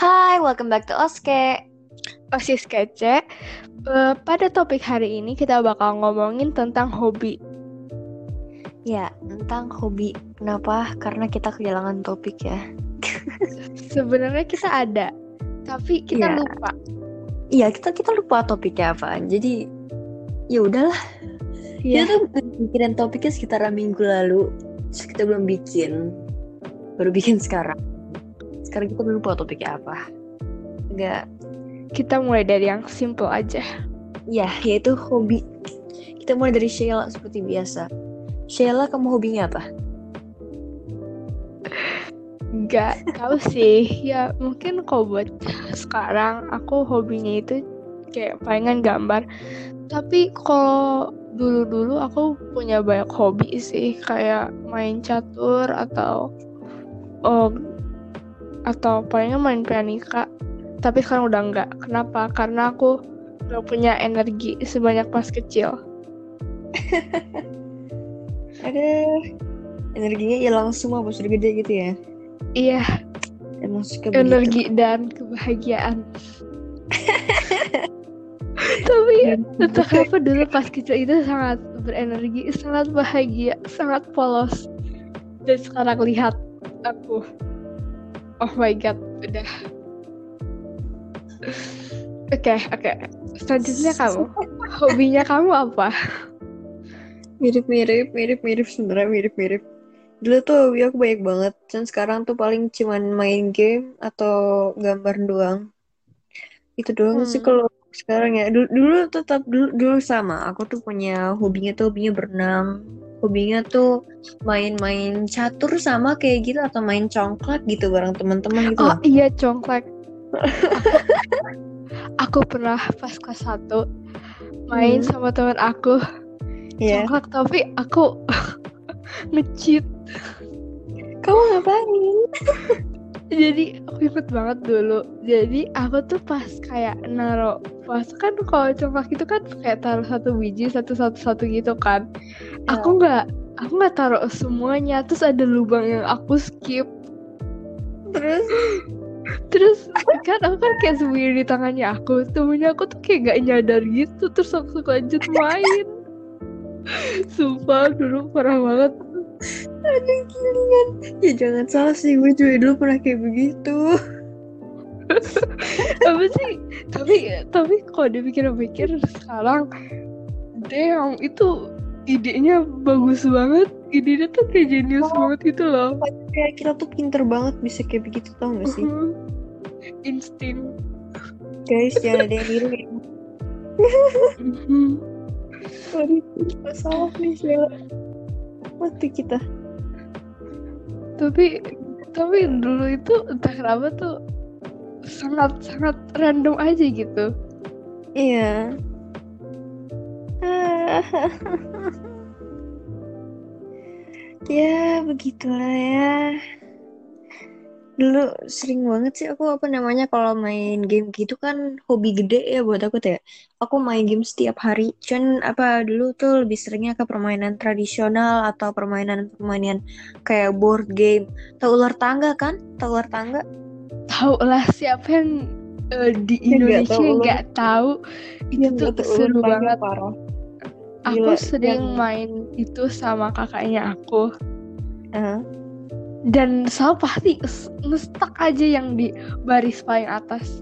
Hai, welcome back to Oske. Osis Kece. Eh, pada topik hari ini kita bakal ngomongin tentang hobi. Ya, tentang hobi. Kenapa? Karena kita kehilangan topik ya. Sebenarnya kita ada, tapi kita Iya. lupa. Iya, kita kita lupa topiknya apa. Jadi ya udahlah. Iya. Kita tuh mikirin topiknya sekitar minggu lalu. Terus kita belum bikin. Baru bikin sekarang. Sekarang kita lupa topiknya apa. Enggak. Kita mulai dari yang simple aja. Ya, yaitu hobi. Kita mulai dari Sheila seperti biasa. Sheila, kamu hobinya apa? Nggak tahu sih. Ya mungkin kalau buat sekarang aku hobinya itu kayak palingan gambar. Tapi kalau dulu-dulu aku punya banyak hobi sih, kayak main catur atau oh, atau palingan main pianika. Tapi sekarang udah enggak. Kenapa? Karena aku nggak punya energi sebanyak pas kecil. Ada energinya hilang semua pas udah gede gitu ya. Iya, Emang suka begitu. energi dan kebahagiaan. Tapi entah kenapa dulu pas kecil itu sangat berenergi, sangat bahagia, sangat polos. Dan sekarang lihat aku. Oh my god, udah. Oke, oke. Selanjutnya kamu. Hobinya kamu apa? Mirip-mirip, mirip-mirip sebenarnya mirip-mirip. Dulu tuh hobi aku banyak banget. Dan sekarang tuh paling cuman main game atau gambar doang. Itu doang sih Hmm. kalau sekarang ya. Dulu, dulu tetap dulu, dulu sama. Aku tuh punya hobinya tuh hobinya berenang. Hobinya tuh main-main catur sama kayak gitu atau main congklak gitu bareng teman-teman gitu Oh loh. iya, congklak. aku pernah pas kelas 1 main Hmm. sama teman aku Iya. congklak tapi aku nge-cheat. Kamu ngapain? Jadi aku inget banget dulu. Jadi aku tuh pas kayak naro pas kan kalau congklak itu kan kayak taruh satu biji satu satu satu gitu kan. Ya. Aku nggak aku nggak taruh semuanya. Terus ada lubang yang aku skip. Terus Terus kan aku kan kayak sembunyi di tangannya aku. Temennya aku tuh kayak gak nyadar gitu. Terus aku lanjut main. Sumpah dulu parah banget. Ada gilingan. Ya jangan salah sih, gue juga dulu pernah kayak begitu. apa sih tapi tapi kalau dipikir-pikir sekarang damn itu idenya bagus banget idenya tuh kayak jenius Oh. banget gitu loh Kayak kita tuh pinter banget bisa kayak begitu tau gak sih? Mhm. insting Guys, jangan ada yang niru ya. Mhm. Sorry, kita salah nih, Sheila. Mati kita. tapi tapi dulu itu entah kenapa tuh sangat sangat random aja gitu Iya. ya, begitulah ya. Dulu sering banget sih aku apa namanya kalau main game gitu kan hobi gede ya buat aku tuh ya. Aku main game setiap hari. Cuman apa dulu tuh lebih seringnya ke permainan tradisional atau permainan-permainan kayak board game. Tahu ular tangga kan? Tahu ular tangga? tahu lah siapa yang eh, di nggak Indonesia tahu nggak tahu itu Yang tuh tahu seru banget Parah. aku Gila, sering main itu sama kakaknya aku Heeh. Dan selalu pasti ngestak aja yang di baris paling atas.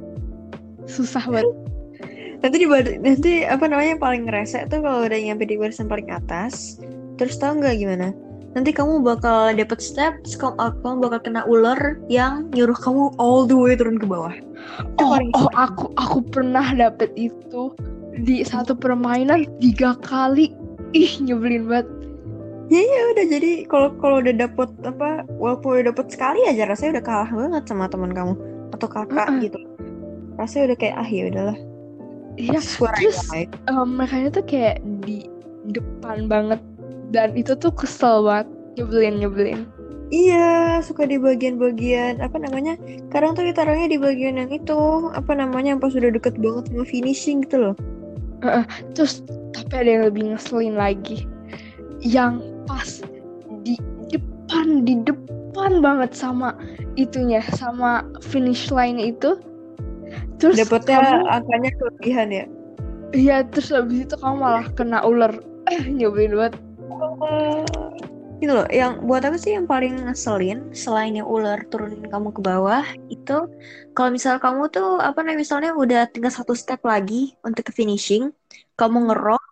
Susah banget. Nanti di nanti apa namanya yang paling ngerese tuh kalau udah nyampe di barisan paling atas terus tahu nggak gimana? Nanti kamu bakal dapet step terus kamu, kamu bakal kena ular yang nyuruh kamu all the way turun ke bawah. Itu oh, paling oh aku aku pernah dapet itu di satu permainan tiga kali. Ih nyebelin banget ya ya udah jadi kalau kalau udah dapet apa walaupun udah dapet sekali aja rasanya udah kalah banget sama teman kamu atau kakak Mm-mm. gitu rasanya udah kayak ah ya udahlah iya suara terus em, mereka tuh kayak di depan banget dan itu tuh kesel banget nyebelin nyebelin Iya, suka di bagian-bagian apa namanya? Kadang tuh ditaruhnya di bagian yang itu, apa namanya? Yang pas udah deket banget sama finishing gitu loh. terus tapi ada yang lebih ngeselin lagi yang pas di depan di depan banget sama itunya sama finish line itu terus Dapetnya kamu angkanya kelebihan ya. iya terus habis itu kamu malah kena ular nyebelin banget Oh, gitu loh. Yang buat aku sih yang paling ngeselin selain yang ular turunin kamu ke bawah itu kalau misal kamu tuh apa namanya misalnya udah tinggal satu step lagi untuk ke finishing, kamu ngerok,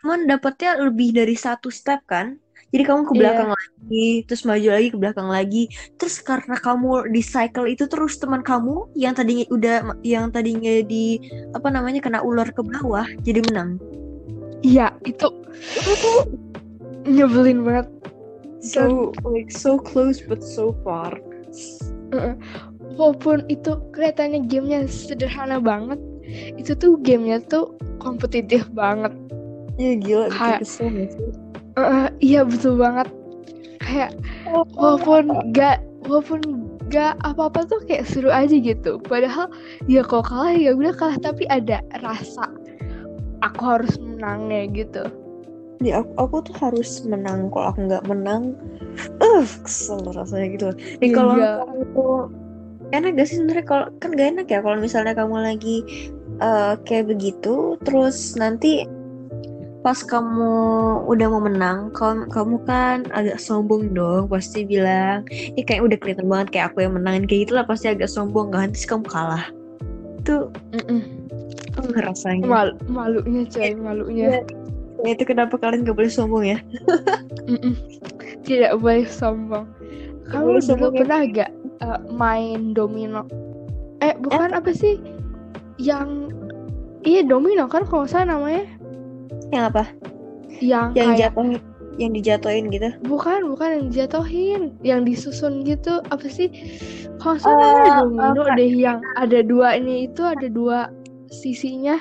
cuman dapetnya lebih dari satu step kan. Jadi kamu ke Iya. belakang lagi, terus maju lagi ke belakang lagi. Terus karena kamu di cycle itu terus teman kamu yang tadinya udah yang tadinya di apa namanya kena ular ke bawah jadi menang. iya itu nyebelin banget So like so close but so far. Heeh. walaupun itu kelihatannya gamenya sederhana banget itu tuh gamenya tuh kompetitif banget Iya gila Kayak- kesel gak sih? Heeh, iya betul banget. Kayak walaupun gak walaupun gak apa-apa tuh kayak seru aja gitu. Padahal ya kalau kalah ya udah kalah. Tapi ada rasa aku harus menangnya gitu. Ya aku, aku tuh harus menang. Kalau aku nggak menang, uh kesel rasanya gitu. Nih Iya. kalau tuh enak gak sih sebenarnya? Kalau kan gak enak ya kalau misalnya kamu lagi eh, kayak begitu, terus nanti pas kamu udah mau menang, kamu, kamu kan agak sombong dong, pasti bilang, ini kayak udah kelihatan banget kayak aku yang menangin kayak gitu lah pasti agak sombong kan, terus kamu kalah. Itu Mm-mm. apa ngerasanya? Mal malunya coy malunya Ya, itu kenapa kalian gak boleh sombong ya? Mm-mm. tidak boleh sombong kamu boleh dulu sombong ya. pernah gak uh, main domino eh bukan apa sih yang iya domino kan kalau salah namanya Yang apa? yang, Yang kayak jatuh, yang dijatuhin gitu? bukan bukan yang jatuhin yang disusun gitu. Apa sih? Kalau salah Oh, domino oh, deh yang ada duanya itu ada dua sisinya.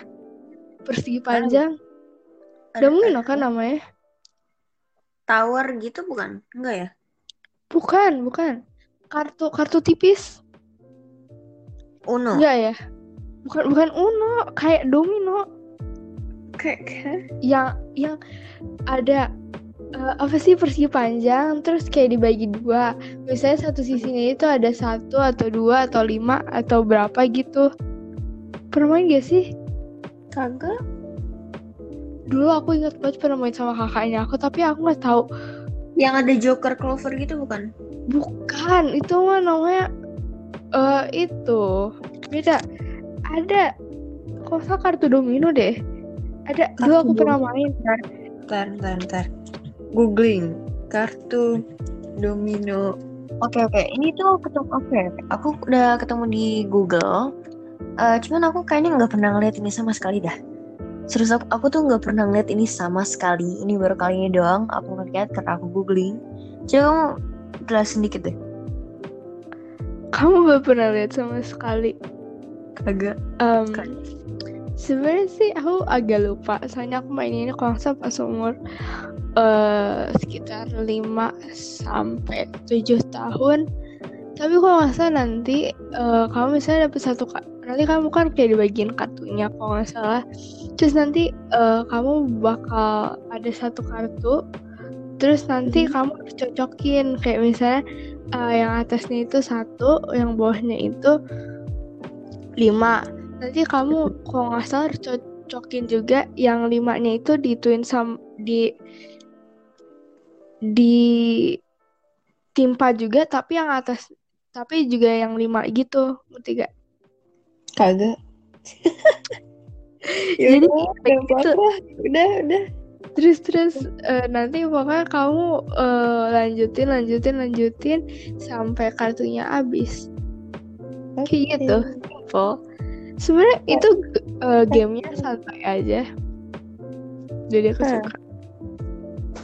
Persegi panjang. Domino kan namanya? Tower gitu bukan? Enggak ya? bukan bukan. Kartu kartu tipis. Uno. enggak ya? Bukan bukan uno kayak domino Kayak kayak- yang yang ada eh, apa sih persegi panjang terus kayak dibagi dua. Misalnya satu sisinya itu ada satu atau dua atau lima atau berapa gitu. Pernah main gak sih? Kagak. dulu aku ingat banget pernah main sama kakaknya aku tapi aku nggak tahu. Yang ada Joker Clover gitu bukan? bukan itu mah namanya eh itu. Beda. Ada kok salah kartu domino deh ada dulu aku pernah main Ntar, ntar, ntar. Googling kartu domino. Oke oke, ini tuh ketemu oke. Aku udah ketemu di Google. Eh, cuman aku kayaknya nggak pernah ngeliat ini sama sekali dah. Serius aku, aku tuh nggak pernah ngeliat ini sama sekali. Ini baru kali ini doang aku ngeliat karena aku googling. Coba kamu jelasin dikit deh. kamu gak pernah lihat sama sekali Kagak. Kan. Sebenarnya sih aku agak lupa soalnya aku main ini salah pas umur eh sekitar 5 sampai 7 tahun. Tapi kalau nggak salah nanti eh, kamu misalnya dapet satu nanti kamu kan kayak dibagiin kartunya kalau nggak salah. Terus nanti eh, kamu bakal ada satu kartu terus nanti Mhm. kamu harus cocokin. Kayak misalnya eh, yang atasnya itu satu yang bawahnya itu lima nanti kamu kalau nggak salah cocokin juga yang limanya itu dituin sam di di timpa juga tapi yang atas tapi juga yang lima gitu ngerti gak? Kagak. Jadi, udah, kayak udah, gitu. udah, udah. Terus terus eh, nanti pokoknya kamu eh, lanjutin lanjutin lanjutin sampai kartunya habis. Kayak gitu, simple. Sebenarnya itu eh, gamenya santai aja. Jadi aku Hmm. suka.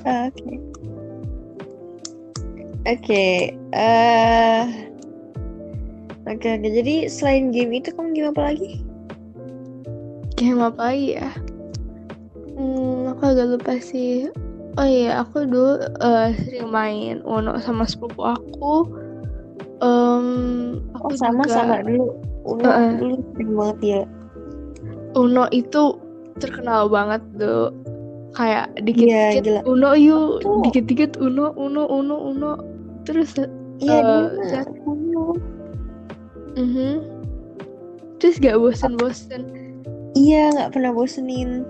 Oke. Oke. eh Oke, oke. Jadi selain game itu kamu game apa lagi? Game apa lagi ya? Hmm, aku agak lupa sih. Oh iya, aku dulu eh, sering main Uno sama sepupu aku. Oh, aku sama juga sama dulu. Uno Heeh. dulu sering banget ya. Uno itu terkenal banget tuh. Kayak dikit-dikit gila. Uno yuk, dikit-dikit Uno, Uno, Uno, Uno. Terus Iya, Eh, dia. Uno. Mhm. Terus gak bosen-bosen. Iya, nggak pernah bosenin.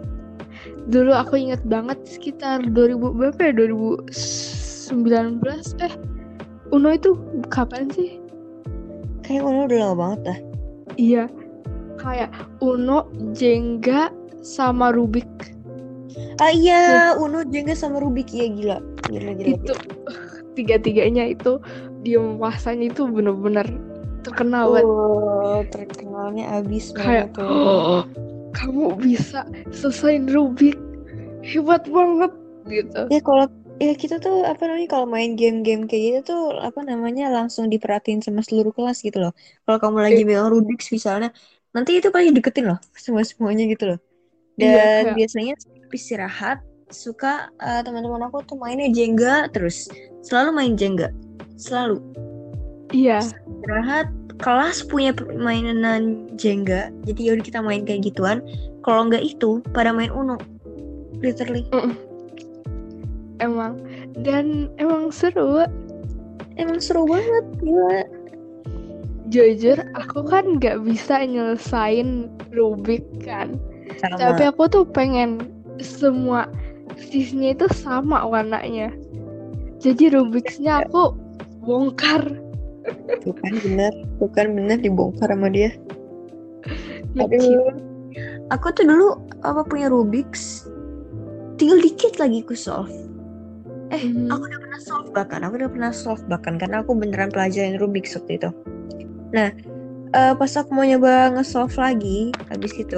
Dulu aku inget banget sekitar 2000 berapa ya? 2019 eh Uno itu kapan sih? Kayak Uno udah lama banget dah. Iya. Kayak Uno, Jenga sama Rubik. Ah iya, Uno Jenga sama Rubik iya gila. Gila gila. itu tiga-tiganya itu dia masanya itu bener-bener terkenal banget. Oh, terkenalnya abis kayak banget tuh. "Oh, kamu bisa selesaiin Rubik hebat banget gitu Ya kalau ya kita tuh apa namanya kalau main game-game kayak gitu tuh apa namanya langsung diperhatiin sama seluruh kelas gitu loh. Kalau kamu lagi megang Rubik's misalnya, nanti itu pasti deketin loh semua semuanya gitu loh. Dan Iya, kayak- biasanya setiap istirahat suka eh, teman-teman aku tuh mainnya Jenga terus. Selalu main Jenga selalu. Iya. Istirahat kelas punya permainan Jenga jadi yaudah kita main kayak gituan. Kalau nggak itu pada main Uno literally emang. Dan emang seru. Emang seru banget gila. Jujur aku kan nggak bisa nyelesain Rubik kan. Sama. Tapi aku tuh pengen semua sisinya itu sama warnanya. Jadi Rubiknya aku bongkar. Tuh kan bener tuh kan bener dibongkar sama dia. Aduh. aku tuh dulu apa punya Rubik's? Tinggal dikit lagi ku solve eh Mhm. aku udah pernah solve bahkan aku udah pernah solve bahkan karena aku beneran pelajarin Rubik's waktu itu. Nah eh, pas aku mau nyoba nge-solve lagi habis itu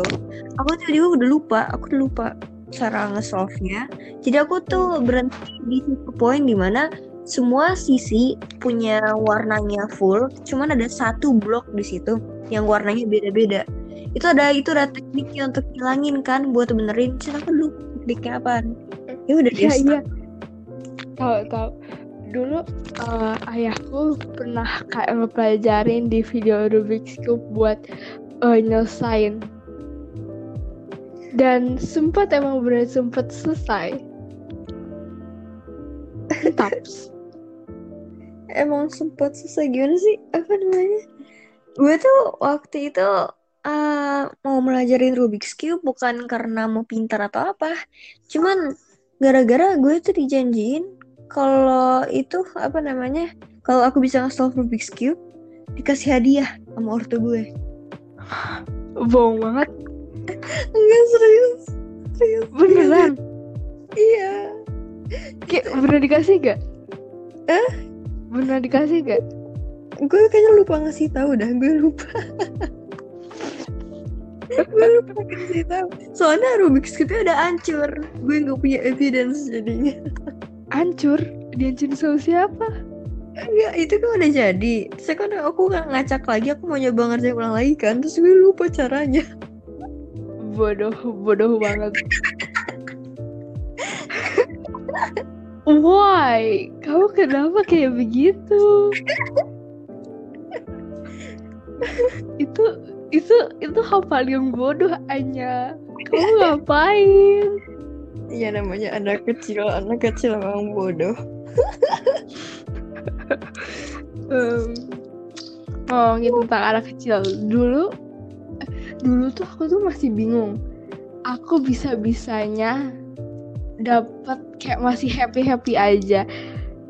aku tiba-tiba udah lupa aku udah lupa cara nge-solve-nya. Jadi aku tuh berhenti di satu poin di mana semua sisi punya warnanya full cuman ada satu blok di situ yang warnanya beda-beda. Itu ada itu ada tekniknya untuk ngilangin kan buat benerin. Cuma aku lupa tekniknya apaan. Ya udah Iya dia iya. Tahu tahu. Dulu eh, ayahku pernah kayak ngepelajarin di video Rubik's Cube buat eh, nyelesain. Dan sempat emang benar sempat selesai. Taps. emang sempat susah gimana sih apa namanya gue tuh waktu itu eh, mau melajarin Rubik's Cube bukan karena mau pintar atau apa cuman gara-gara gue tuh dijanjiin kalau itu apa namanya kalau aku bisa nge-solve Rubik's Cube dikasih hadiah sama ortu gue Bohong banget. enggak serius serius Beneran. iya Kayak bener dikasih gak? Eh? Bener dikasih gak? gue kayaknya lupa ngasih tahu dah gue lupa gue lupa ngasih tahu soalnya Rubik's Cube udah hancur gue nggak punya evidence jadinya Hancur. Dihancurin sama siapa? enggak itu kan udah jadi. Terus kan aku nggak ngacak lagi aku mau nyoba ngerjain ulang lagi kan. Terus gue lupa caranya. Bodoh bodoh banget. Why? Kamu kenapa kayak begitu? Itu itu itu hal paling bodoh Anya. Kamu ngapain ya namanya anak kecil. Anak kecil memang bodoh. Um, ngomongin tentang anak kecil dulu dulu tuh aku tuh masih bingung. Aku bisa bisanya dapat kayak masih happy happy aja.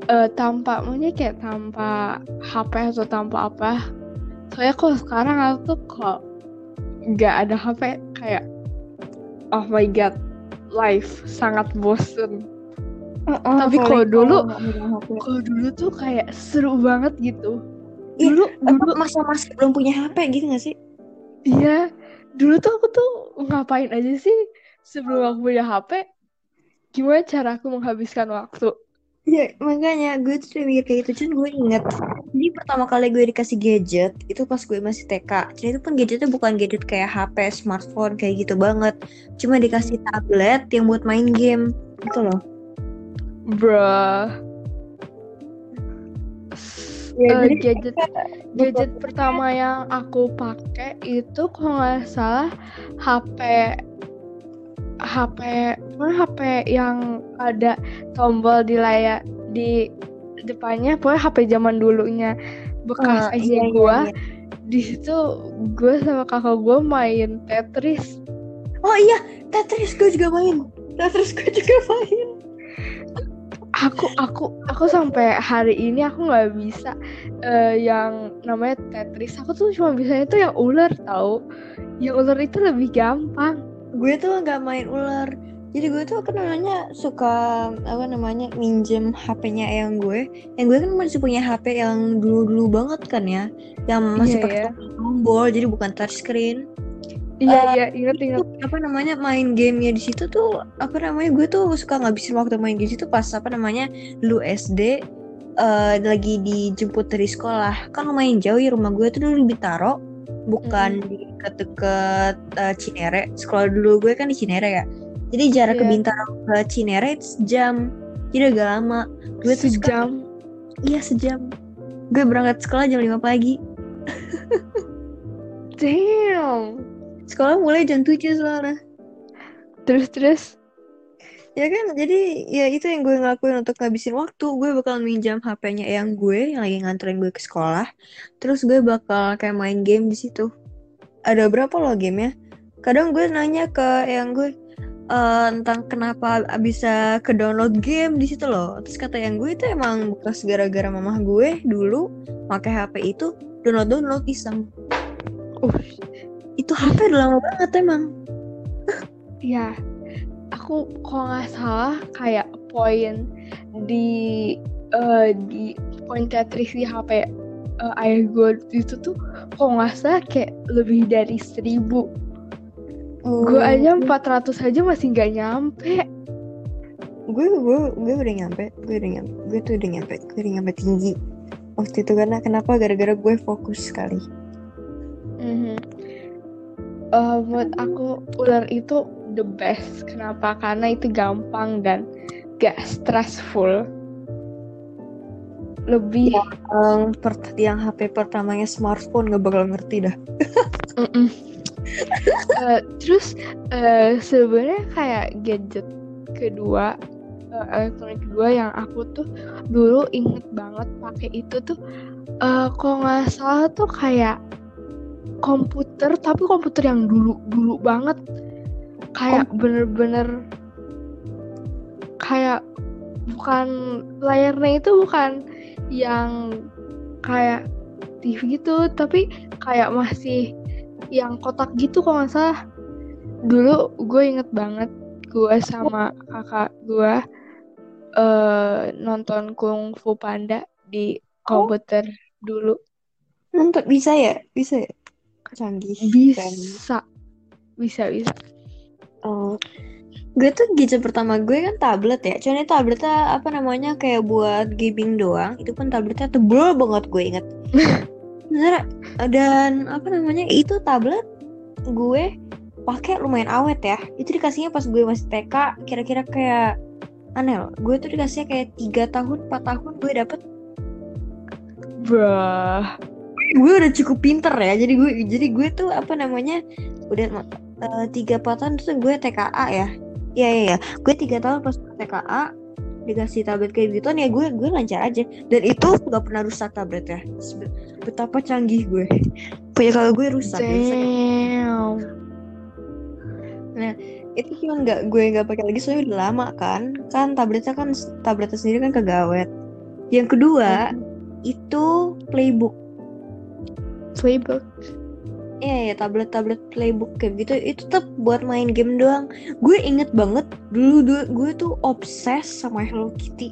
Eh tanpa maksudnya kayak tanpa HP atau tanpa apa. Soalnya kok sekarang aku tuh kok nggak ada HP kayak oh my god life sangat bosen. Tapi kalau dulu- kalau dulu tuh kayak seru banget gitu. Iya, dulu dulu masa-masa belum punya HP gitu gak sih? Iya, dulu tuh aku tuh ngapain aja sih sebelum aku punya HP? Gimana cara aku menghabiskan waktu? Ya, makanya gue tuh mikir kayak gitu, cuman gue inget pertama kali gue dikasih gadget, itu pas gue masih TK Jadi itu pun gadgetnya bukan gadget kayak HP, smartphone, kayak gitu banget. Cuma dikasih tablet yang buat main game Gitu loh. Bruh. Ya, Eh, jadi gadget gadget pertama yang aku pakai itu kalau nggak salah HP HP mana HP yang ada tombol di layar di depannya pokoknya HP zaman dulunya bekas Ah, aja iya, iya, gua iya. di situ gue sama kakak gue main Tetris Oh iya, Tetris gue juga main. Tetris gue juga main. aku aku aku sampai hari ini aku nggak bisa eh, yang namanya Tetris aku tuh cuma bisanya tuh yang ular tahu yang ular itu lebih gampang Gue tuh nggak main ular. Jadi gue tuh apa namanya suka apa namanya minjem HP-nya yang gue. Yang gue kan masih punya HP yang dulu-dulu banget kan ya, yang masih Iya, pakai ya. tombol, jadi bukan touchscreen. iya Eh, iya ingat ingat Itu apa namanya main gamenya di situ tuh apa namanya gue tuh suka ngabisin waktu main game itu pas apa namanya dulu SD eh, lagi dijemput dari sekolah kan lumayan jauh ya rumah gue tuh dulu di Bintaro bukan di deket-deket eh, Cinere sekolah dulu gue kan di Cinere ya jadi jarak ke Iya. Bintaro ke Cinere itu sejam jadi agak lama gue tuh suka sejam iya sejam gue berangkat sekolah jam 5 pagi damn sekolah mulai jam 7 soalnya terus terus Ya kan, jadi ya itu yang gue ngelakuin untuk ngabisin waktu. Gue bakal minjam HP-nya yang gue yang lagi nganterin gue ke sekolah. Terus gue bakal kayak main game di situ. Ada berapa loh gamenya? Kadang gue nanya ke yang gue eh, tentang kenapa bisa ke download game di situ loh. Terus kata yang gue itu emang bekas gara-gara mamah gue dulu pakai HP itu download download iseng. uh Itu HP udah lama banget emang. ya aku kalau nggak salah kayak poin di eh, di poin Tetris di HP eh, ayah gue itu tuh kalau nggak salah kayak lebih dari seribu gue aja 400 aja masih nggak nyampe. Gue gue gue udah nyampe gue udah nyampe gue tuh udah nyampe gue udah nyampe tinggi. Waktu itu karena kenapa? Gara-gara gue fokus sekali. Mhm. Eh, menurut aku ular itu the best. Kenapa? Karena itu gampang dan gak stressful. Lebih yang per- yang HP pertamanya smartphone gak bakal ngerti dah Eh, terus eh, sebenarnya kayak gadget kedua eh, elektronik kedua yang aku tuh dulu inget banget pakai itu tuh eh kalau nggak salah tuh kayak komputer tapi komputer yang dulu dulu banget. Kayak bener-bener kayak bukan layarnya itu bukan yang kayak TV gitu tapi kayak masih yang kotak gitu kalau nggak salah. Dulu gue inget banget gue sama kakak gue eh nonton Kung Fu Panda di komputer dulu. Nonton bisa ya? Bisa ya? Canggih keren. bisa bisa. Bisa Oh. gue tuh gadget pertama gue kan tablet ya. Cuman ini tabletnya apa namanya kayak buat gaming doang. Itu pun tabletnya tebel banget gue inget Bener, dan apa namanya itu tablet gue pakai lumayan awet ya. Itu dikasihnya pas gue masih TK kira-kira kayak aneh loh. Gue tuh dikasihnya kayak tiga tahun 4 tahun gue dapet. Brah. gue udah cukup pinter ya. Jadi gue jadi gue tuh apa namanya udah eh, tiga empat tahun tuh gue TKA ya. Iya iya ya. gue tiga tahun pas TKA dikasih tablet kayak gitu ya gue gue lancar aja. Dan itu nggak pernah rusak tabletnya Sebe- betapa canggih gue. Punya kalau gue rusak, rusak. Damn. itu cuma nggak gue nggak pakai lagi soalnya udah lama kan. Kan tabletnya kan tabletnya sendiri kan kegawet yang kedua itu playbook. Playbook. Iya ya tablet-tablet playbook kayak gitu itu tetap buat main game doang. Gue inget banget dulu, dulu gue tuh obses sama Hello Kitty.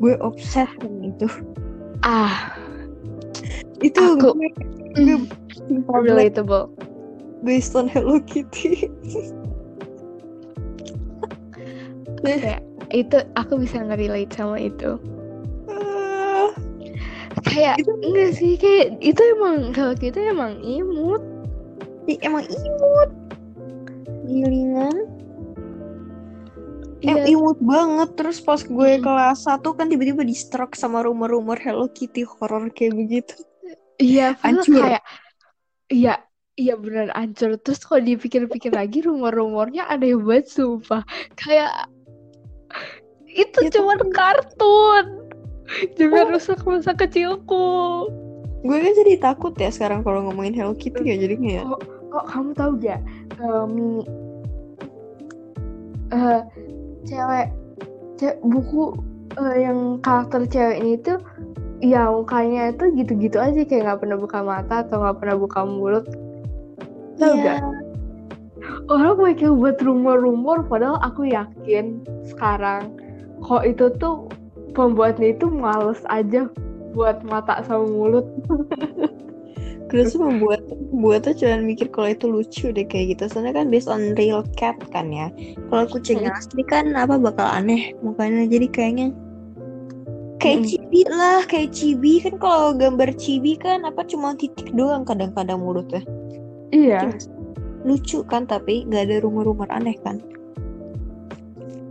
Gue obses sama itu. Ah, Itu Aku- gue, gue mm, relatable. based on Hello Kitty. Kayak itu aku bisa nge-relate sama itu. Ah, Kayak Itu- enggak sih kayak itu emang kalau kita emang imut. Ih, emang imut. Gilingan. Iya, imut banget terus pas gue Hmm. kelas 1 kan tiba-tiba di struck sama rumor-rumor Hello Kitty horror kayak begitu. iya, Hancur. kayak iya, iya beneran hancur. Terus kalau dipikir-pikir lagi rumor-rumornya aneh banget sumpah. Kayak itu Ya, cuma tapi- kartun. jangan rusak masa kecilku gue kan jadi takut ya sekarang kalau ngomongin Hello Kitty ya jadinya ya oh, oh kamu tahu gak mini uh, cewek ce buku uh, yang karakter cewek ini tuh ya mukanya itu gitu-gitu aja kayak nggak pernah buka mata atau nggak pernah buka mulut. Tau Iya. gak? Orang kayak buat rumor-rumor padahal aku yakin sekarang kok itu tuh pembuatnya itu males aja buat mata sama mulut Gue tuh membuat buatnya cuma mikir kalau itu lucu deh kayak gitu. Soalnya kan based on real cat kan ya. Kalau kucing Hmm. asli kan apa bakal aneh mukanya jadi kayaknya kayak Hmm. cibi lah, kayak cibi kan kalau gambar cibi kan apa cuma titik doang kadang-kadang mulutnya. iya Lucu kan tapi nggak ada rumor-rumor aneh kan.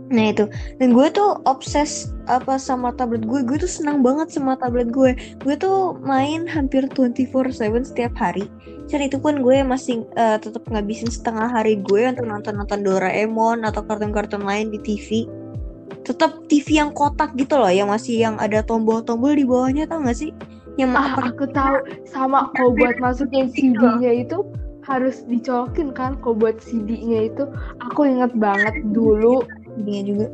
Nah itu. Dan gue tuh obses apa sama tablet gue. Gue tuh senang banget sama tablet gue. Gue tuh main hampir 24/7 setiap hari. Dan itu pun gue masih eh, tetap ngabisin setengah hari gue untuk nonton-nonton Doraemon atau kartun-kartun lain di TV tetap TV yang kotak gitu loh yang masih yang ada tombol-tombol di bawahnya tau gak sih? Yang ah apa? aku tahu. Sama kau buat masukin CD-nya itu harus dicolokin kan kau buat CD-nya itu. Aku inget banget dulu dia juga.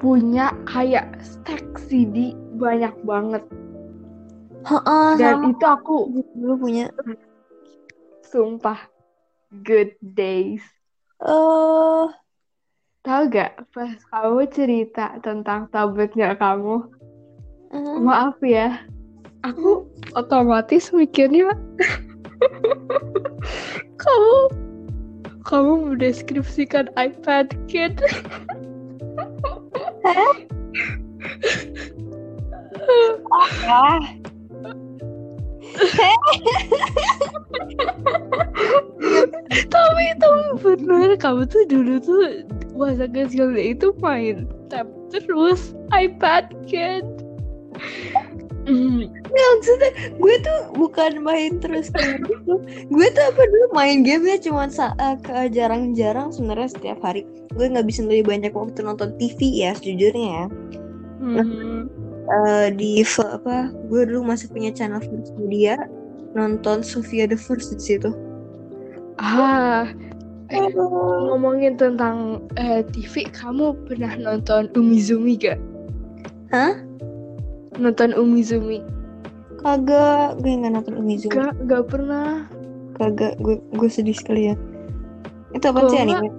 punya kayak stack CD banyak banget. Heeh, dan sama. itu aku dulu punya. Sumpah good days. Eh. Tahu gak pas kamu cerita tentang tabletnya kamu? Eh, maaf ya. Aku otomatis mikirnya kamu kamu mendeskripsikan iPad Kid. Ah tapi tapi bener kamu tuh dulu tuh masa kecilnya itu main tab terus iPad Kid Hmm, Nggak, maksudnya gue tuh bukan main terus kayak gitu. Gue tuh apa dulu main game ya cuma sa- eh, ke jarang-jarang sebenarnya setiap hari. Gue ngabisin lebih banyak waktu nonton TV ya sejujurnya ya. Hmm. Eh, di f- apa gue dulu masih punya channel First Media nonton Sofia the First di situ. Ah Eh, ngomongin tentang eh, TV kamu pernah nonton Umizumi gak Hah? Nonton Umizumi. Kagak gue nggak nonton Umizumi. Gak gak pernah. Kagak gue gue sedih sekali ya. Itu apa sih anime?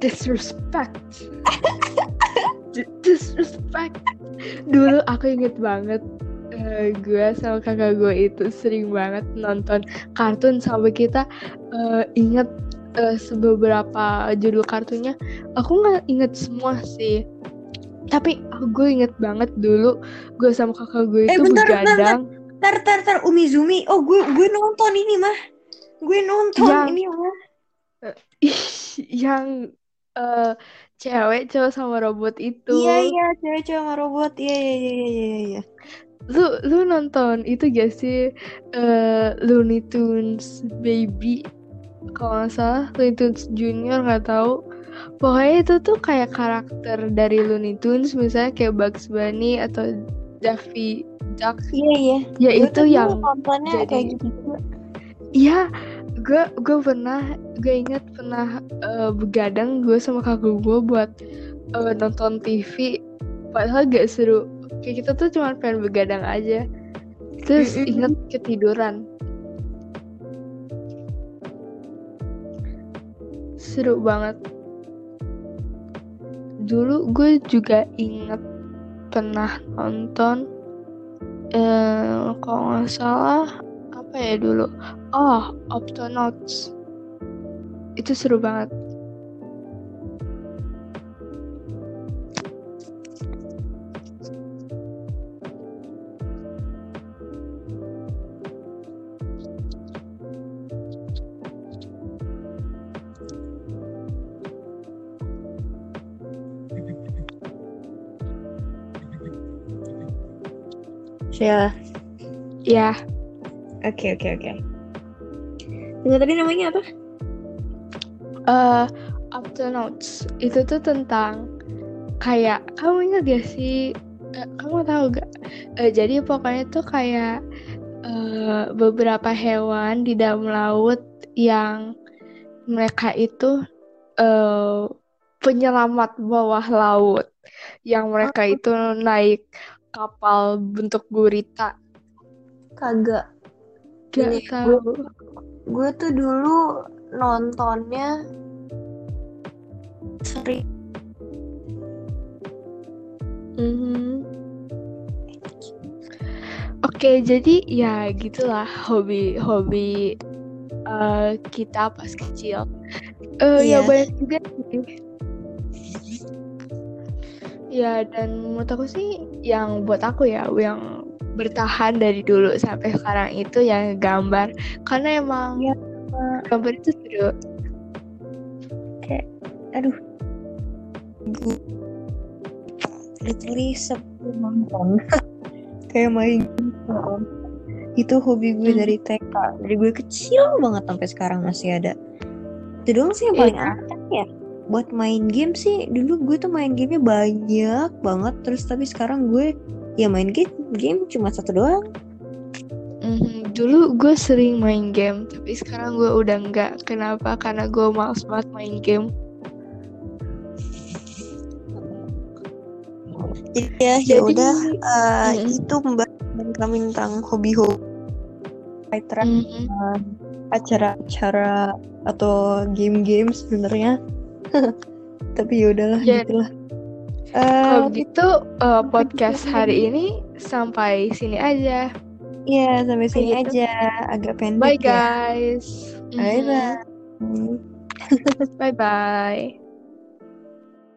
Disrespect. Disrespect. Dulu aku inget banget eh, gue sama kakak gue itu sering banget nonton kartun sampai kita eh, inget eh, beberapa judul kartunya aku nggak inget semua sih. Tapi gue inget banget dulu gue sama kakak gue Eh, itu bentar, bentar, begadang. Tar tar tar Umizumi. Oh gue gue nonton ini mah. Gue nonton Yang- ini mah. yang eh, cewek cowok sama robot itu. Iya iya cewek-cewek sama robot. Iya iya iya iya iya iya. Lu lu nonton itu gak sih eh, Looney Tunes Baby kalau nggak salah Looney Tunes Junior nggak tahu pokoknya itu tuh kayak karakter dari Looney Tunes misalnya kayak Bugs Bunny atau Daffy Duck iya iya ya itu yang jadi- kayak gitu Iya, gue gue pernah gue ingat pernah eh, begadang gue sama kakak gue buat eh, nonton TV, padahal gak seru. Kayak kita tuh cuma pengen begadang aja. Terus inget ketiduran. Seru banget. Dulu gue juga inget pernah nonton eh kalau nggak salah apa ya dulu? Oh Octonauts itu seru banget Siapa? ya Oke oke oke. Tunggu tadi namanya apa? eh Octonauts itu tuh tentang kayak kamu ingat gak sih uh, kamu tahu gak uh, jadi pokoknya tuh kayak uh, beberapa hewan di dalam laut yang mereka itu uh, penyelamat bawah laut yang mereka oh. itu naik kapal bentuk gurita kagak gak Ini, tahu gue, gue tuh dulu nontonnya sering mm-hmm. Oke, jadi ya gitulah hobi-hobi uh, kita pas kecil. Uh, yeah. Ya iya. banyak juga sih. Ya dan menurut aku sih yang buat aku ya yang bertahan dari dulu sampai sekarang itu yang gambar. Karena emang ya, gambar itu seru. Kayak aduh. Literally sebelum nonton. Kayak main itu hobi gue hmm. dari TK dari gue kecil banget sampai sekarang masih ada. Itu doang sih yang paling yeah. aktif ya buat main game sih dulu gue tuh main gamenya banyak banget terus tapi sekarang gue ya main game game cuma satu doang mm-hmm. dulu gue sering main game tapi sekarang gue udah enggak kenapa karena gue males banget main game ya ya udah uh, mm-hmm. itu pembahasan kami tentang hobi-hobi mm-hmm. uh, acara-acara atau game-game sebenarnya tapi ya udahlah yeah. gitulah uh, kalau gitu uh, podcast hari ini sampai sini aja Iya, sampai sini aja. Agak pendek Bye, ya. guys. Bye, bye. Bye, bye.